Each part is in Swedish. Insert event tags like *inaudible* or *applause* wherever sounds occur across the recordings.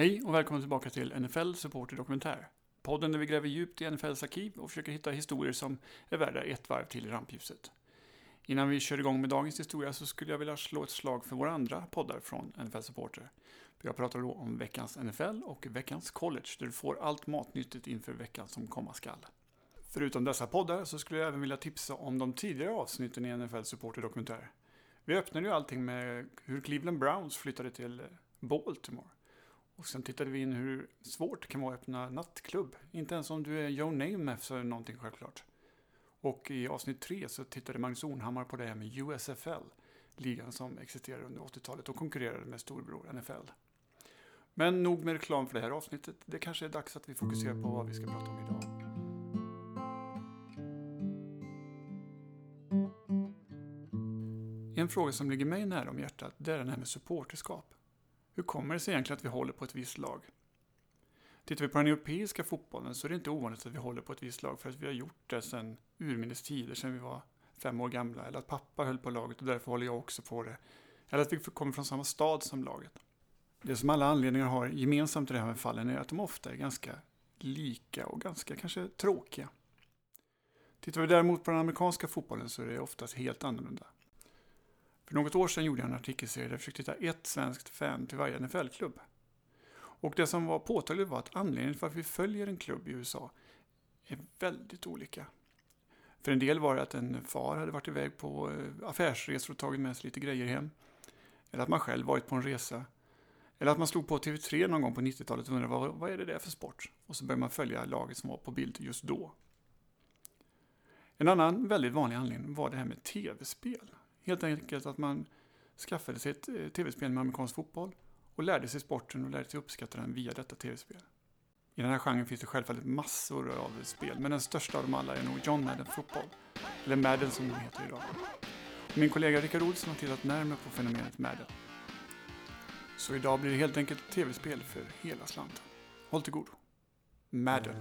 Hej och välkommen tillbaka till NFL Supporter Dokumentär. Podden där vi gräver djupt i NFLs arkiv och försöker hitta historier som är värda ett varv till i rampljuset. Innan vi kör igång med dagens historia så skulle jag vilja slå ett slag för våra andra poddar från NFL Supporter. Jag pratar då om veckans NFL och veckans college där du får allt matnyttigt inför veckan som komma skall. Förutom dessa poddar så skulle jag även vilja tipsa om de tidigare avsnitten i NFL Supporter Dokumentär. Vi öppnade ju allting med hur Cleveland Browns flyttade till Baltimore. Och sen tittade vi in hur svårt det kan vara att öppna nattklubb. Inte ens om du är Joe Namath så är det någonting självklart. Och i avsnitt tre så tittade Magnus Ornhammar på det här med USFL. Ligan som existerade under 80-talet och konkurrerade med storbror NFL. Men nog med reklam för det här avsnittet. Det kanske är dags att vi fokuserar på vad vi ska prata om idag. En fråga som ligger mig nära om hjärtat det är den här med supporterskap. Hur kommer det sig egentligen att vi håller på ett visst lag? Tittar vi på den europeiska fotbollen så är det inte ovanligt att vi håller på ett visst lag för att vi har gjort det sedan urminnes tider, sedan vi var fem år gamla. Eller att pappa höll på laget och därför håller jag också på det. Eller att vi kommer från samma stad som laget. Det som alla anledningar har gemensamt i de här fallen är att de ofta är ganska lika och ganska kanske tråkiga. Tittar vi däremot på den amerikanska fotbollen så är det oftast helt annorlunda. För något år sedan gjorde jag en artikelserie där jag försökte hitta ett svenskt fan till varje NFL-klubb. Och det som var påtagligt var att anledningen till att vi följer en klubb i USA är väldigt olika. För en del var det att en far hade varit iväg på eh, affärsresor och tagit med sig lite grejer hem. Eller att man själv varit på en resa. Eller att man slog på TV3 någon gång på 90-talet och undrade vad, vad är det där för sport? Och så började man följa laget som var på bild just då. En annan väldigt vanlig anledning var det här med tv-spel. Helt enkelt att man skaffade sig ett eh, tv-spel med amerikansk fotboll och lärde sig sporten och lärde sig uppskatta den via detta tv-spel. I den här genren finns det självfallet massor av spel, men den största av dem alla är nog John Madden Football, eller Madden som det heter idag. Min kollega Rickard Olsson har tittat närmare på fenomenet Madden. Så idag blir det helt enkelt tv-spel för hela slanten. Håll till godo. Madden.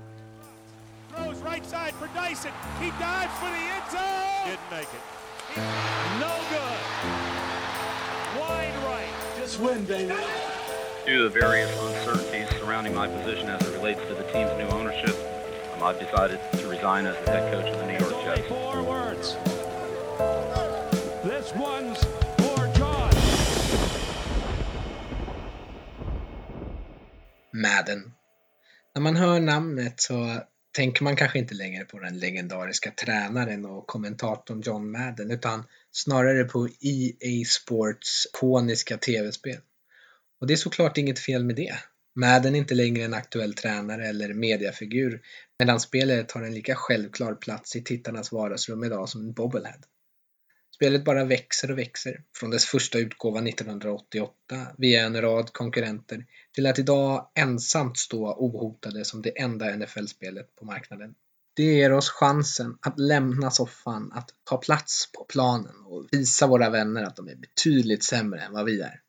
Throws right side for Dyson. He dives for the end zone. Didn't make it. Win, baby. Due to the various uncertainties surrounding my position as it relates to the team's new ownership, um, I've decided to resign as the head coach of the New York Only Jets. four words. This one's for John. Madden. När man hör namnet så tänker man kanske inte längre på den legendariska tränaren och kommentatorn John Madden utan snarare på EA Sports ikoniska tv-spel. Och det är såklart inget fel med det. Madden är inte längre en aktuell tränare eller mediafigur medan spelet har en lika självklar plats i tittarnas vardagsrum idag som en bobblehead. Spelet bara växer och växer, från dess första utgåva 1988 via en rad konkurrenter till att idag ensamt stå ohotade som det enda NFL-spelet på marknaden. Det ger oss chansen att lämna soffan, att ta plats på planen och visa våra vänner att de är betydligt sämre än vad vi är.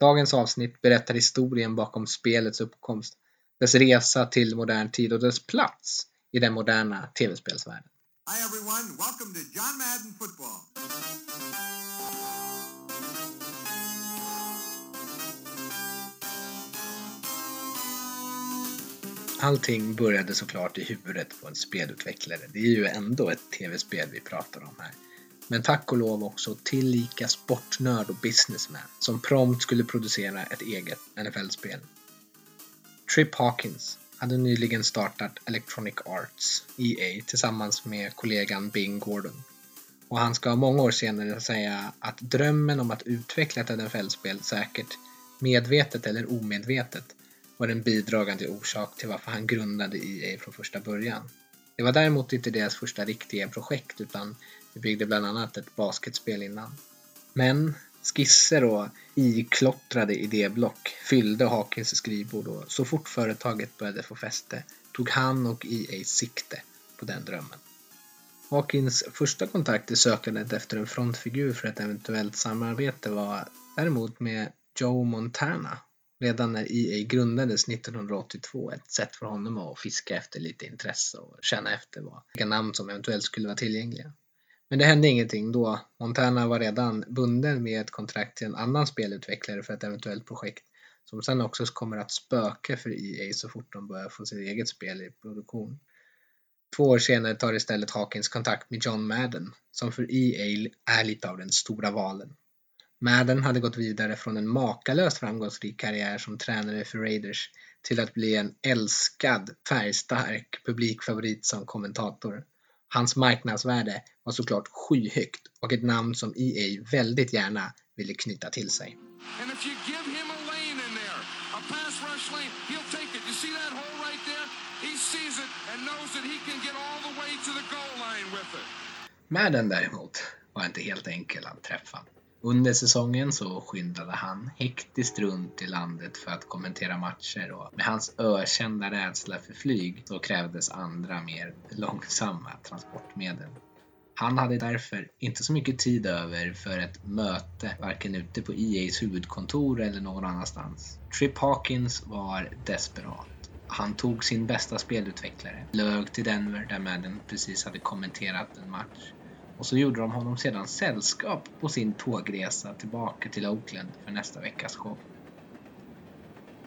Dagens avsnitt berättar historien bakom spelets uppkomst, dess resa till modern tid och dess plats i den moderna tv-spelsvärlden. Hi, everyone. Welcome to John Madden Football. Allting började såklart i huvudet på en spelutvecklare. Det är ju ändå ett tv-spel vi pratar om här. Men tack och lov också tillika sportnörd och businessman som prompt skulle producera ett eget NFL-spel. Trip Hawkins hade nyligen startat Electronic Arts, EA, tillsammans med kollegan Bing Gordon. Och han ska många år senare säga att drömmen om att utveckla ett NFL-spel säkert, medvetet eller omedvetet, var en bidragande orsak till varför han grundade EA från första början. Det var däremot inte deras första riktiga projekt utan de byggde bland annat ett basketspel innan. Men skisser och iklottrade idéblock fyllde Hawkins skrivbord och så fort företaget började få fäste tog han och EA sikte på den drömmen. Hawkins första kontakt i sökandet efter en frontfigur för ett eventuellt samarbete var däremot med Joe Montana redan när EA grundades 1982 ett sätt för honom att fiska efter lite intresse och känna efter vad, vilka namn som eventuellt skulle vara tillgängliga. Men det hände ingenting då Montana var redan bunden med ett kontrakt till en annan spelutvecklare för ett eventuellt projekt som sen också kommer att spöka för EA så fort de börjar få sitt eget spel i produktion. Två år senare tar istället Hawkins kontakt med John Madden, som för EA är lite av den stora valen. Madden hade gått vidare från en makalöst framgångsrik karriär som tränare för Raiders till att bli en älskad, färgstark publikfavorit som kommentator. Hans marknadsvärde var såklart skyhögt och ett namn som EA väldigt gärna ville knyta till sig. Madden däremot var inte helt enkel att träffa. Under säsongen så skyndade han hektiskt runt i landet för att kommentera matcher och med hans ökända rädsla för flyg så krävdes andra mer långsamma transportmedel. Han hade därför inte så mycket tid över för ett möte, varken ute på EAs huvudkontor eller någon annanstans. Trip Hawkins var desperat. Han tog sin bästa spelutvecklare, lög till Denver där Madden precis hade kommenterat en match och så gjorde de honom sedan sällskap på sin tågresa tillbaka till Oakland för nästa veckas show.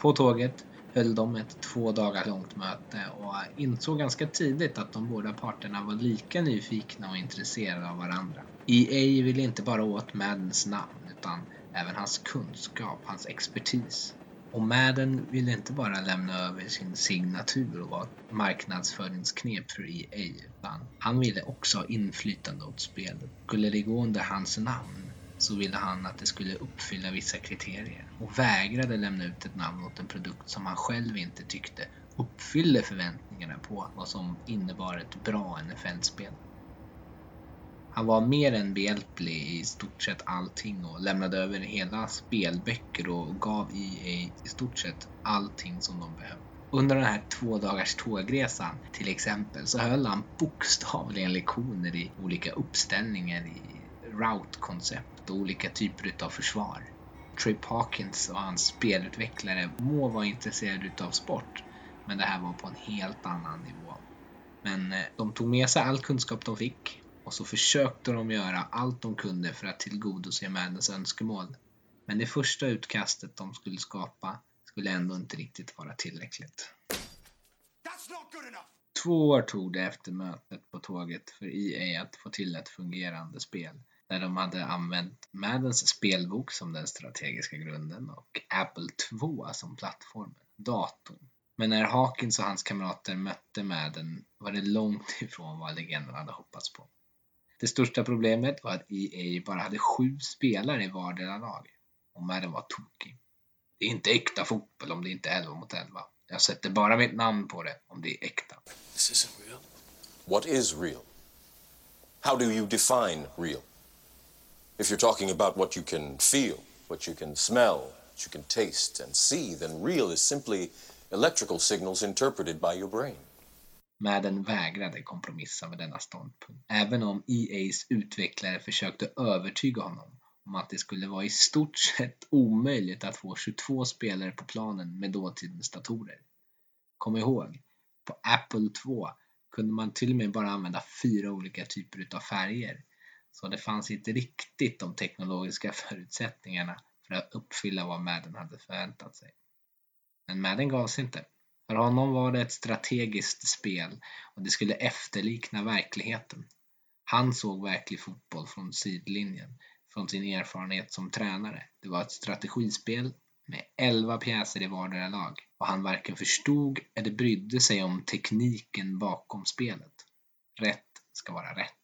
På tåget höll de ett två dagar långt möte och insåg ganska tidigt att de båda parterna var lika nyfikna och intresserade av varandra. EA ville inte bara åt Maddens namn utan även hans kunskap, hans expertis. Och Madden ville inte bara lämna över sin signatur och vara ett marknadsföringsknep för EA utan han ville också ha inflytande åt spelet. Skulle det gå under hans namn så ville han att det skulle uppfylla vissa kriterier och vägrade lämna ut ett namn åt en produkt som han själv inte tyckte uppfyllde förväntningarna på vad som innebar ett bra NFL-spel. Han var mer än behjälplig i stort sett allting och lämnade över hela spelböcker och gav EA i stort sett allting som de behövde. Under den här två dagars tågresan till exempel så höll han bokstavligen lektioner i olika uppställningar i route-koncept och olika typer utav försvar. Trip Hawkins och hans spelutvecklare må vara intresserade utav sport, men det här var på en helt annan nivå. Men eh, de tog med sig all kunskap de fick och så försökte de göra allt de kunde för att tillgodose Maddens önskemål. Men det första utkastet de skulle skapa skulle ändå inte riktigt vara tillräckligt. Två år tog det efter mötet på tåget för EA att få till ett fungerande spel där de hade använt Maddens spelbok som den strategiska grunden och Apple 2 som plattformen, datorn. Men när Hawkins och hans kamrater mötte Madden var det långt *laughs* ifrån vad legenden hade hoppats på. Det största problemet var att EA bara hade sju spelare i vardera lag och Madden var tokig. Det är inte äkta fotboll om det inte är 11 mot 11. Jag sätter bara mitt namn på det om det är äkta. This isn't real. What is real? How do you define real? If you're talking about what you can feel, what you can smell, what you can taste and see, then real is simply electrical signals interpreted by your brain. Madden vägrade kompromissa med denna ståndpunkt, även om EAs utvecklare försökte övertyga honom om att det skulle vara i stort sett omöjligt att få 22 spelare på planen med dåtidens datorer. Kom ihåg, på Apple 2 kunde man till och med bara använda fyra olika typer av färger, så det fanns inte riktigt de teknologiska *laughs* förutsättningarna för att uppfylla vad Madden hade förväntat sig. Men Madden gav sig inte. För honom var det ett strategiskt spel och det skulle efterlikna verkligheten. Han såg verklig fotboll från sidlinjen, från sin erfarenhet som tränare. Det var ett strategispel med 11 pjäser i vardera lag och han varken förstod eller brydde sig om tekniken bakom spelet. Rätt ska vara rätt.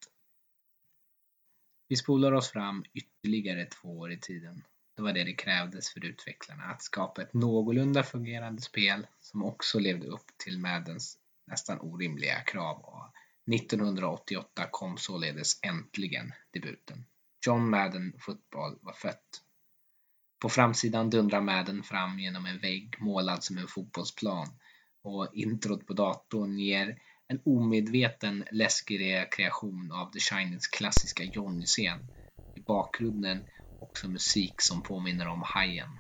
Vi spolar oss fram ytterligare två år i tiden det var det det krävdes för utvecklarna, att skapa ett någorlunda fungerande spel som också levde upp till Maddens nästan orimliga krav. Och 1988 kom således äntligen debuten. John Madden Football var fött. På framsidan dundrar Madden fram genom en vägg målad som en fotbollsplan och introt på datorn ger en omedveten läskig rekreation av The Shinings klassiska Johnny-scen. I bakgrunden också musik som påminner om Hajen.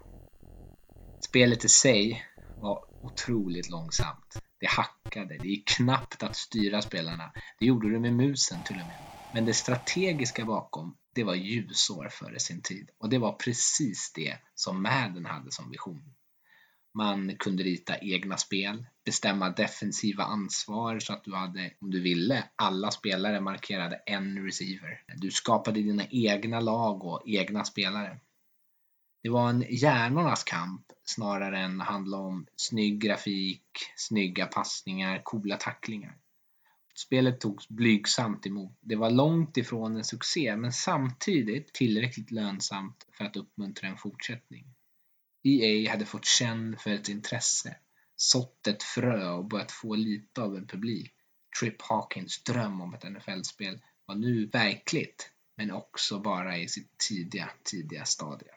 Spelet i sig var otroligt långsamt. Det hackade, det gick knappt att styra spelarna. Det gjorde det med musen till och med. Men det strategiska bakom, det var ljusår före sin tid. Och det var precis det som Madden hade som vision. Man kunde rita egna spel, bestämma defensiva ansvar så att du hade, om du ville, alla spelare markerade en receiver. Du skapade dina egna lag och egna spelare. Det var en hjärnornas kamp snarare än handla om snygg grafik, snygga passningar, coola tacklingar. Spelet togs blygsamt emot. Det var långt ifrån en succé men samtidigt tillräckligt lönsamt för att uppmuntra en fortsättning. EA hade fått känn för ett intresse, sått ett frö och börjat få lite av en publik. Trip Hawkins dröm om ett NFL-spel var nu verkligt, men också bara i sitt tidiga, tidiga stadie.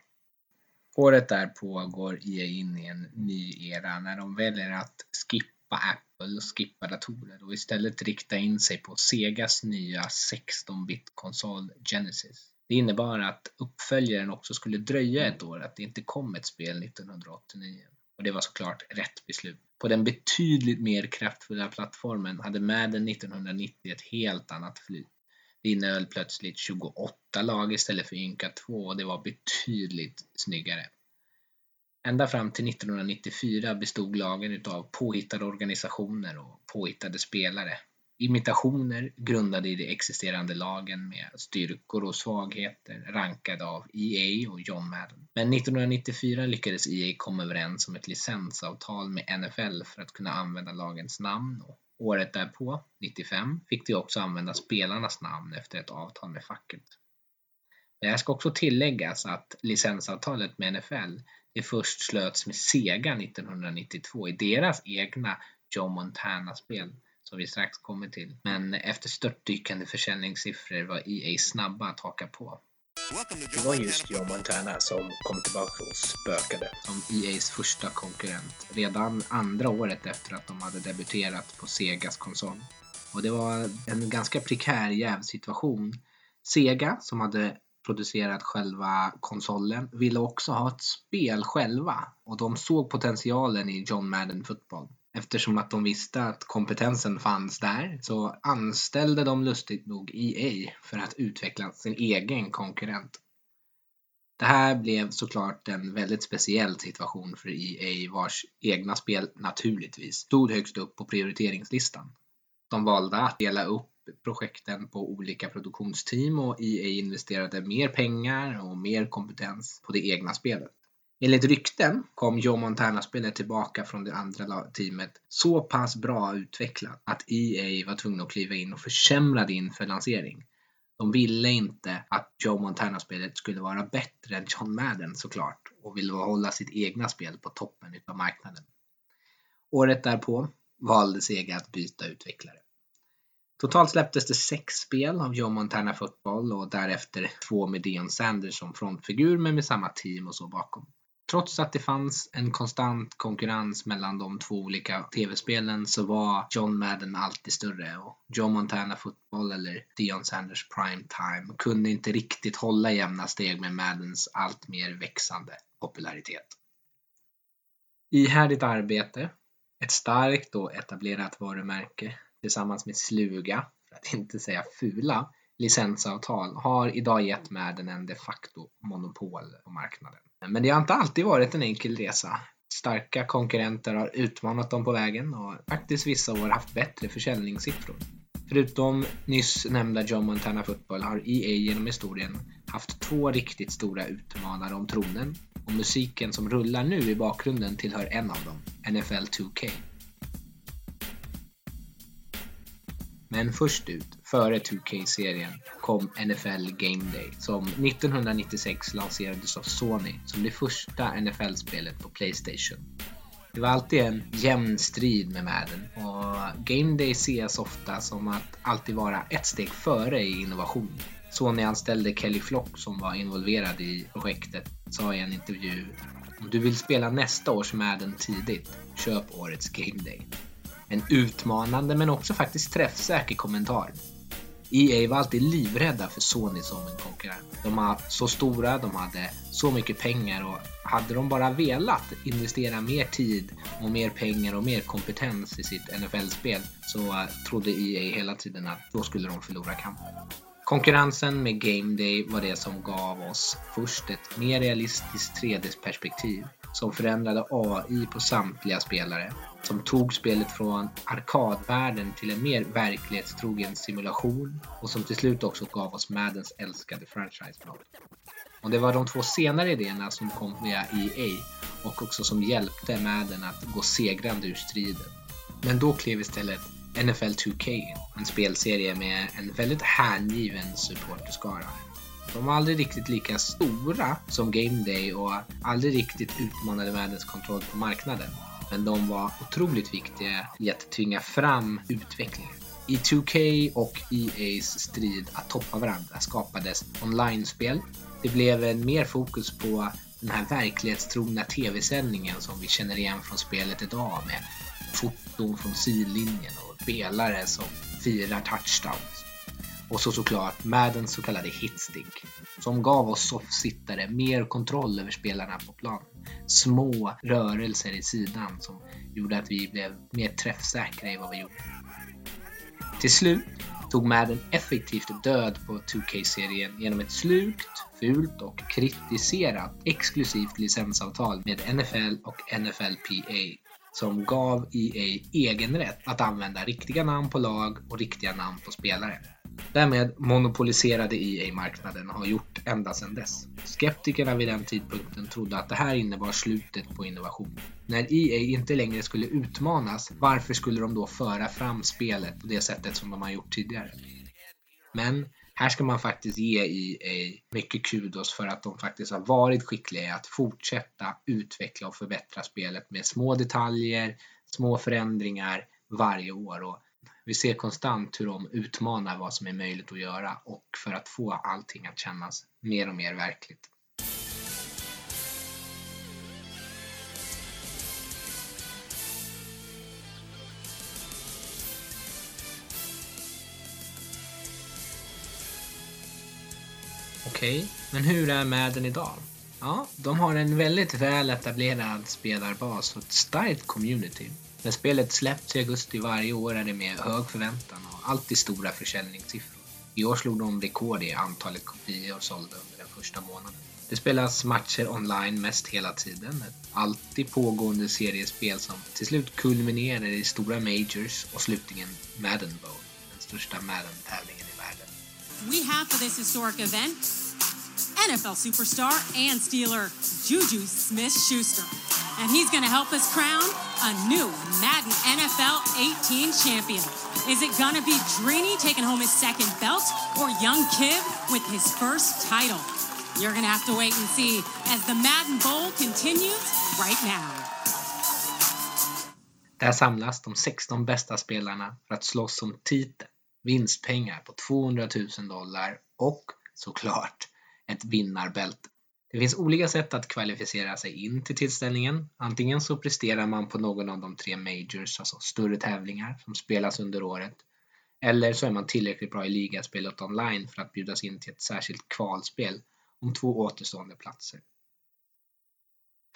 Året därpå går EA in i en ny era när de väljer att skippa Apple och skippa datorer och istället rikta in sig på Segas nya 16-bit-konsol Genesis. Det innebar att uppföljaren också skulle dröja ett år, att det inte kom ett spel 1989. Och det var såklart rätt beslut. På den betydligt mer kraftfulla plattformen hade Madden 1990 ett helt annat flyt. Det innehöll plötsligt 28 lag istället för ynka 2 och det var betydligt snyggare. Ända fram till 1994 bestod lagen utav påhittade organisationer och påhittade spelare imitationer grundade i de existerande lagen med styrkor och svagheter rankade av EA och John Madden. Men 1994 lyckades EA komma överens om ett licensavtal med NFL för att kunna använda lagens namn och året därpå, 95, fick de också använda spelarnas namn efter ett avtal med facket. Men jag ska också tilläggas att licensavtalet med NFL det först slöts med Sega 1992 i deras egna Joe Montana-spel som vi strax kommer till. Men efter störtdykande försäljningssiffror var EA snabba att haka på. Det var just Joe Montana som kom tillbaka och spökade som EAs första konkurrent redan andra året efter att de hade debuterat på Segas konsol. Och det var en ganska prekär jävsituation. Sega, som hade producerat själva konsolen, ville också ha ett spel själva och de såg potentialen i John Madden Football. Eftersom att de visste att kompetensen fanns där så anställde de lustigt nog EA för att utveckla sin egen konkurrent. Det här blev såklart en väldigt speciell situation för EA vars egna spel naturligtvis stod högst upp på prioriteringslistan. De valde att dela upp projekten på olika produktionsteam och EA investerade mer pengar och mer kompetens på det egna spelet. Enligt rykten kom Joe Montana-spelet tillbaka från det andra teamet så pass bra utvecklat att EA var tvungna att kliva in och försämra det inför lansering. De ville inte att Joe Montana-spelet skulle vara bättre än John Madden såklart och ville hålla sitt egna spel på toppen av marknaden. Året därpå valde Sega att byta utvecklare. Totalt släpptes det sex spel av Joe Montana Football och därefter två med Dion Sanders som frontfigur men med samma team och så bakom. Trots att det fanns en konstant konkurrens mellan de två olika tv-spelen så var John Madden alltid större och Joe Montana Football eller Dion Sanders Prime Time kunde inte riktigt hålla jämna steg med Maddens allt mer växande popularitet. Ihärdigt arbete, ett starkt och etablerat varumärke tillsammans med sluga, för att inte säga fula, licensavtal har idag gett Madden en de facto monopol på marknaden. Men det har inte alltid varit en enkel resa. Starka konkurrenter har utmanat dem på vägen och faktiskt vissa år haft bättre försäljningssiffror. Förutom nyss nämnda John Montana Football har EA genom historien haft två riktigt stora utmanare om tronen och musiken som rullar nu i bakgrunden tillhör en av dem, NFL 2K. Men först ut, före 2K-serien, kom NFL Game Day som 1996 lanserades av Sony som det första NFL-spelet på Playstation. Det var alltid en jämn strid med Madden och Game Day ses ofta som att alltid vara ett steg före i innovation. Sony anställde Kelly Flock som var involverad i projektet sa i en intervju om du vill spela nästa års Madden tidigt, köp årets Game Day. En utmanande men också faktiskt träffsäker kommentar. EA var alltid livrädda för Sony som en konkurrent. De var så stora, de hade så mycket pengar och hade de bara velat investera mer tid och mer pengar och mer kompetens i sitt NFL-spel så eh, trodde EA hela tiden att då skulle de förlora kampen. Konkurrensen med Game Day var det som gav oss först ett mer realistiskt 3D-perspektiv som förändrade AI på samtliga spelare, som tog spelet från arkadvärlden till en mer verklighetstrogen simulation och som till slut också gav oss Maddens älskade franchise-mode. Och det var de två senare idéerna som kom via EA och också som hjälpte Madden att gå segrande ur striden. Men då klev istället NFL 2K in, en spelserie med en väldigt hängiven supporterskara. De var aldrig riktigt lika stora som Game Day och aldrig riktigt utmanade världens kontroll på marknaden. Men de var otroligt viktiga i att tvinga fram utvecklingen. I 2K och EA's strid att toppa varandra skapades online-spel. Det blev en mer fokus på den här verklighetstrogna tv-sändningen som vi känner igen från spelet idag med foton från sidlinjen och spelare som firar touchdowns. Och så såklart Maddens så kallade hitstick som gav oss soffsittare mer kontroll över spelarna på planen. Små rörelser i sidan som gjorde att vi blev mer träffsäkra i vad vi gjorde. Till slut tog Madden effektivt död på 2K-serien genom ett slukt, fult och kritiserat exklusivt licensavtal med NFL och NFLPA som gav EA egen rätt att använda riktiga namn på lag och riktiga namn på spelare. Därmed monopoliserade EA marknaden och har gjort ända sedan dess. Skeptikerna vid den tidpunkten trodde att det här innebar slutet på innovation. När EA inte längre skulle utmanas, varför skulle de då föra fram spelet på det sättet som de har gjort tidigare? Men här ska man faktiskt ge EA mycket kudos för att de faktiskt har varit skickliga i att fortsätta utveckla och förbättra spelet med små detaljer, små förändringar varje år. Och vi ser konstant hur de utmanar vad som är möjligt att göra och för att få allting att kännas mer och mer verkligt. Okej, okay, men hur är Madden idag? Ja, de har en väldigt väl etablerad spelarbas och ett starkt community. När spelet släpps i augusti varje år är det med hög förväntan och alltid stora försäljningssiffror. I år slog de rekord i antalet kopior sålda under den första månaden. Det spelas matcher online mest hela tiden. Ett alltid pågående seriespel som till slut kulminerar i stora majors och slutligen Madden Bowl, den största Madden-tävlingen i världen. We have for this historic event NFL superstar and Steeler Juju Smith-Schuster. And he's going to help us crown a new Madden NFL 18 champion. Is it going to be Dreeny taking home his second belt or Young Kid with his first title? You're going to have to wait and see as the Madden Bowl continues right now. Där samlas de 16 bästa spelarna för att slåss om titeln, vinstpengar på 200 000 dollar och såklart ett vinnarbälte. Det finns olika sätt att kvalificera sig in till tillställningen. Antingen så presterar man på någon av de tre majors, alltså större tävlingar som spelas under året. Eller så är man tillräckligt bra i ligaspelet online för att bjudas in till ett särskilt kvalspel om två återstående platser.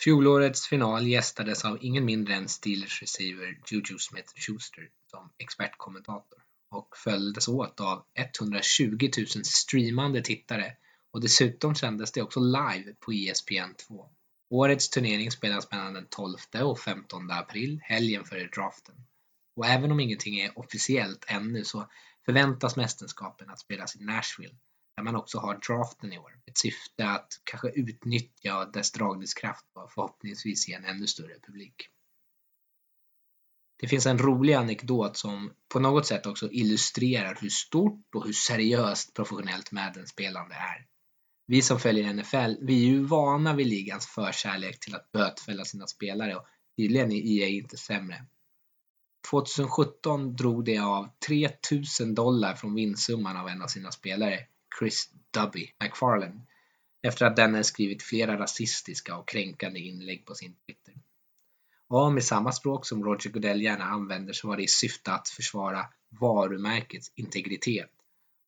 Fjolårets final gästades av ingen mindre än Steelers receiver Juju Smith-Schuster som expertkommentator och följdes åt av 120 000 streamande tittare och dessutom sändes det också live på ESPN 2. Årets turnering spelas mellan den 12 och 15 april, helgen före draften. Och även om ingenting är officiellt ännu så förväntas mästerskapen att spelas i Nashville där man också har draften i år. Ett syfte att kanske utnyttja dess dragningskraft och förhoppningsvis ge en ännu större publik. Det finns en rolig anekdot som på något sätt också illustrerar hur stort och hur seriöst professionellt Madden-spelande är. Vi som följer NFL, vi är ju vana vid ligans förkärlek till att bötfälla sina spelare och tydligen är EA inte sämre. 2017 drog de av 3000 dollar från vinstsumman av en av sina spelare, Chris Dubby McFarlane, efter att denne skrivit flera rasistiska och kränkande inlägg på sin Twitter. Och med samma språk som Roger Goodell gärna använder så var det i syfte att försvara varumärkets integritet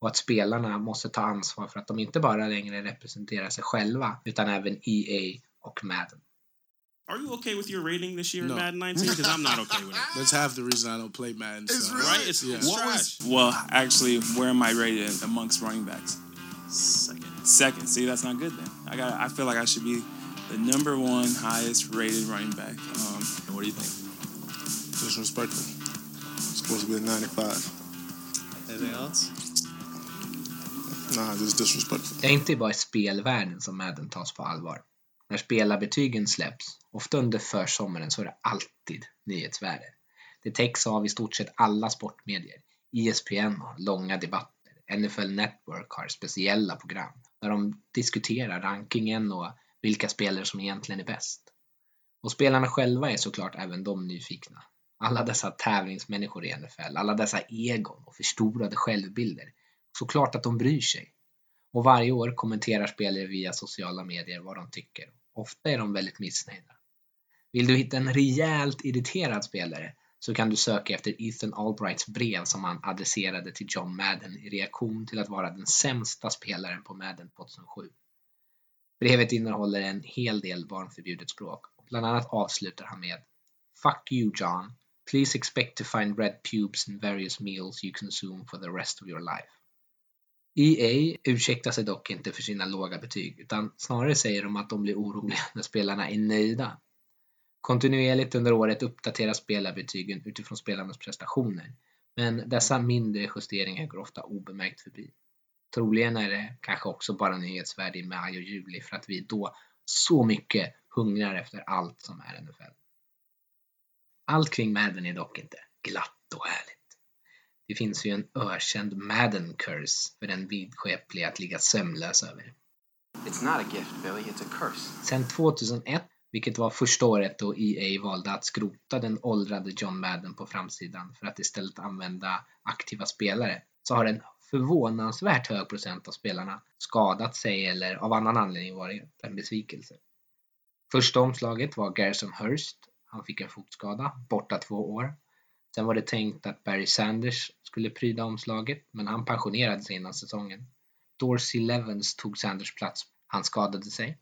och att spelarna måste ta ansvar för att de inte bara längre representerar sig själva utan även EA och Madden. Are you okay with your rating this year no. in Madden 19? Because I'm not okay with it. *laughs* That's half the reason I don't play Madden. So. It's really? Right? It's, yeah. it's trash. well, actually, where am I rated amongst running backs? Second. Second. See, that's not good then. I got. I feel like I should be the number one highest rated running back. Um, what do you think? Disrespectful. It's supposed to be a 95. Anything else? Nah, just disrespectful. Det är inte bara i spelvärlden som Madden tas på allvar. När spelarbetygen släpps, ofta under försommaren, så är det alltid nyhetsvärde. Det täcks av i stort sett alla sportmedier. ESPN har långa debatter. NFL Network har speciella program där de diskuterar rankingen och vilka spelare som egentligen är bäst. Och spelarna själva är såklart även de nyfikna. Alla dessa tävlingsmänniskor i NFL, alla dessa egon och förstorade självbilder. Såklart att de bryr sig. Och varje år kommenterar spelare via sociala medier vad de tycker. Ofta är de väldigt missnöjda. Vill du hitta en rejält irriterad spelare så kan du söka efter Ethan Albrights brev som han adresserade till John Madden i reaktion till att vara den sämsta spelaren på Madden 2007. Brevet innehåller en hel del barnförbjudet språk och bland annat avslutar han med Fuck you John. Please expect to find red pubes in various meals you consume for the rest of your life. EA ursäktar sig dock inte för sina låga betyg utan snarare säger de att de blir oroliga när spelarna är nöjda. Kontinuerligt under året uppdateras spelarbetygen utifrån spelarnas prestationer men dessa mindre justeringar går ofta obemärkt förbi. Troligen är det kanske också bara nyhetsvärde i maj och juli för att vi då så mycket hungrar efter allt som är NFL. Allt kring Madden är dock inte glatt och härligt. Det finns ju en ökänd Madden-curse för den vidskepliga att ligga sömnlös över. It's not a gift, Billy. It's a curse. Sen 2001, vilket var första året då EA valde att skrota den åldrade John Madden på framsidan för att istället använda aktiva spelare, så har en förvånansvärt hög procent av spelarna skadat sig eller av annan anledning varit en besvikelse. Första omslaget var Garrison Hurst. Han fick en fotskada, borta två år. Sen var det tänkt att Barry Sanders skulle pryda omslaget, men han pensionerade sig innan säsongen. Dorsey Levens tog Sanders plats. Han skadade sig.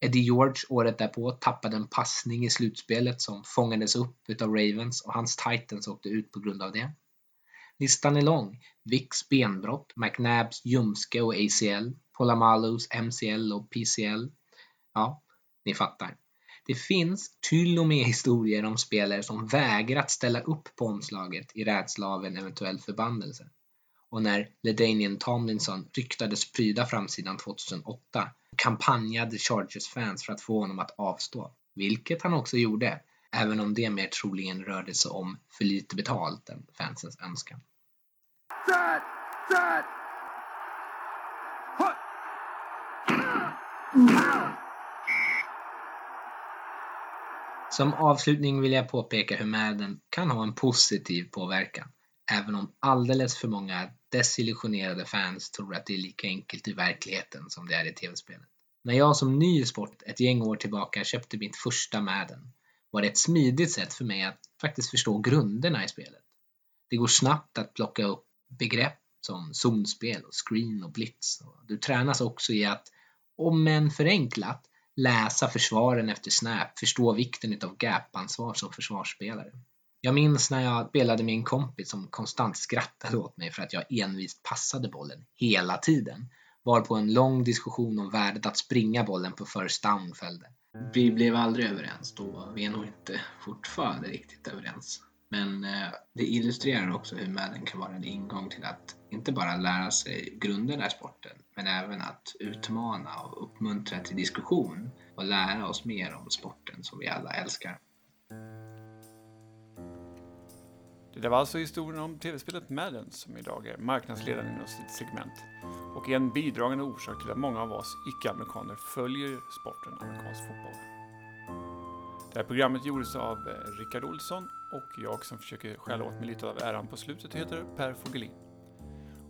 Eddie George året därpå tappade en passning i slutspelet som fångades upp utav Ravens och hans Titans åkte ut på grund av det. Listan är lång. Vicks benbrott, McNabs ljumske och ACL, Polamalos MCL och PCL. Ja, ni fattar. Det finns till och med historier om spelare som vägrat ställa upp på omslaget i rädsla av en eventuell förbannelse. Och när LeDanian Tomlinson ryktades pryda framsidan 2008 kampanjade Chargers fans för att få honom att avstå, vilket han också gjorde, även om det mer troligen rörde sig om för lite betalt än fansens önskan. Set, set. Som avslutning vill jag påpeka hur Madden kan ha en positiv påverkan, även om alldeles för många desillusionerade fans tror att det är lika enkelt i verkligheten som det är i tv-spelet. När jag som ny i sport ett gäng år tillbaka köpte mitt första Madden var det ett smidigt sätt för mig att faktiskt förstå grunderna i spelet. Det går snabbt att plocka upp begrepp som zonspel och screen och blitz. Du tränas också i att, om än förenklat, läsa försvaren efter snap, förstå vikten av gap-ansvar som försvarsspelare. Jag minns när jag spelade med en kompis som konstant skrattade åt mig för att jag envist passade bollen hela tiden, var på en lång diskussion om värdet att springa bollen på first down följde. Vi blev aldrig överens då, vi är nog inte fortfarande riktigt överens. Men eh, det illustrerar också hur Madden kan vara en ingång till att inte bara lära sig grunderna i sporten, men även att utmana och uppmuntra till diskussion och lära oss mer om sporten som vi alla älskar. Det där var alltså historien om tv-spelet Madden som idag är marknadsledande inom sitt segment och är en bidragande orsak till att många av oss icke-amerikaner följer sporten amerikansk fotboll. Det här programmet gjordes av eh, Rickard Olsson och jag som försöker skälla åt mig lite av äran på slutet heter Per Fogelin.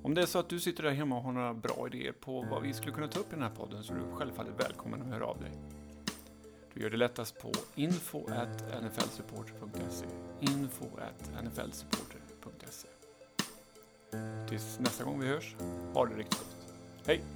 Om det är så att du sitter där hemma och har några bra idéer på vad vi skulle kunna ta upp i den här podden så är du självfallet välkommen att höra av dig. Du gör det lättast på info.nflsupporter.se info.nflsupporter.se Tills nästa gång vi hörs, ha det riktigt gott. Hej!